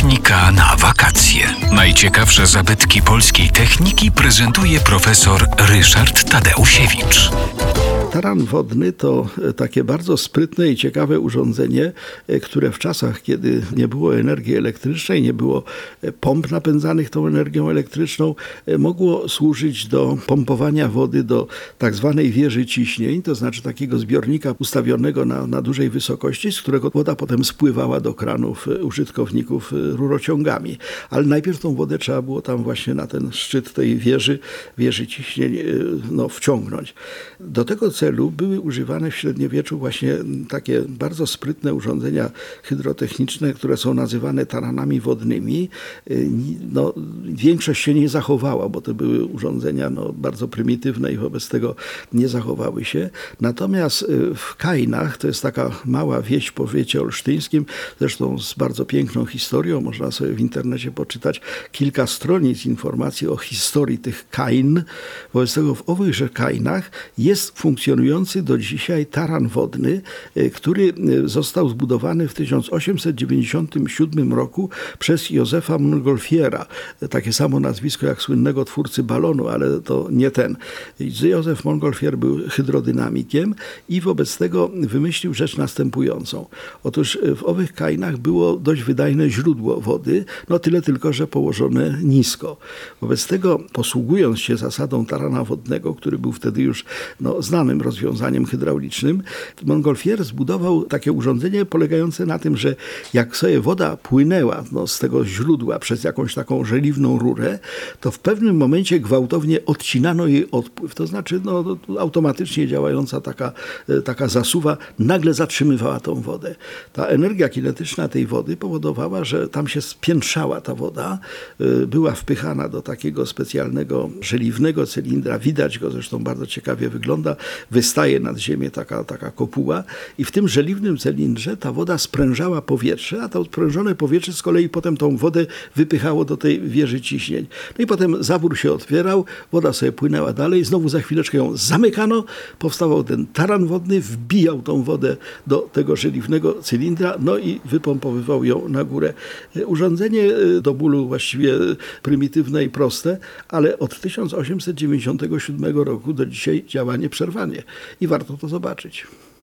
Technika na wakacje. Najciekawsze zabytki polskiej techniki prezentuje profesor Ryszard Tadeusiewicz. Taran wodny to e, takie bardzo sprytne i ciekawe urządzenie, e, które w czasach, kiedy nie było energii elektrycznej, nie było e, pomp napędzanych tą energią elektryczną, mogło służyć do pompowania wody do tak zwanej wieży ciśnień, to znaczy takiego zbiornika ustawionego na, na dużej wysokości, z którego woda potem spływała do kranów użytkowników rurociągami. Ale najpierw tą wodę trzeba było tam właśnie na ten szczyt tej wieży, wieży ciśnień no, wciągnąć. Do tego celu były używane w średniowieczu właśnie takie bardzo sprytne urządzenia hydrotechniczne, które są nazywane taranami wodnymi. Y, no, większość się nie zachowała, bo to były urządzenia no, bardzo prymitywne i wobec tego nie zachowały się. Natomiast y, w Kajnach, to jest taka mała wieś w powiecie olsztyńskim, zresztą z bardzo piękną historią, można sobie w internecie poczytać kilka stronic informacji o historii tych Kain. Wobec tego w owychże Kainach jest funkcjonowanie funkcjonujący do dzisiaj taran wodny, e, który e, został zbudowany w 1897 roku przez Józefa Montgolfiera. E, takie samo nazwisko jak słynnego twórcy balonu, ale to nie ten. Józef Montgolfier był hydrodynamikiem i wobec tego wymyślił rzecz następującą. Otóż w owych kainach było dość wydajne źródło wody, no tyle tylko, że położone nisko. Wobec tego, posługując się zasadą tarana wodnego, który był wtedy już no, znanym rozwiązaniem hydraulicznym. Montgolfier zbudował takie urządzenie polegające na tym, że jak sobie woda płynęła no, z tego źródła przez jakąś taką żeliwną rurę, to w pewnym momencie gwałtownie odcinano jej odpływ. To znaczy no, automatycznie działająca taka, e, taka zasuwa nagle zatrzymywała tą wodę. Ta energia kinetyczna tej wody powodowała, że tam się spiętrzała ta woda, e, była wpychana do takiego specjalnego żeliwnego cylindra. Widać go, zresztą bardzo ciekawie wygląda wystaje nad ziemię taka, taka kopuła i w tym żeliwnym cylindrze ta woda sprężała powietrze, a to sprężone powietrze z kolei potem tą wodę wypychało do tej wieży ciśnień. No i potem zawór się otwierał, woda sobie płynęła dalej, znowu za chwileczkę ją zamykano, powstawał ten taran wodny, wbijał tą wodę do tego żeliwnego cylindra, no i wypompowywał ją na górę. Urządzenie y, do bólu właściwie prymitywne i proste, ale od 1897 roku do dzisiaj działa nieprzerwanie i warto to zobaczyć.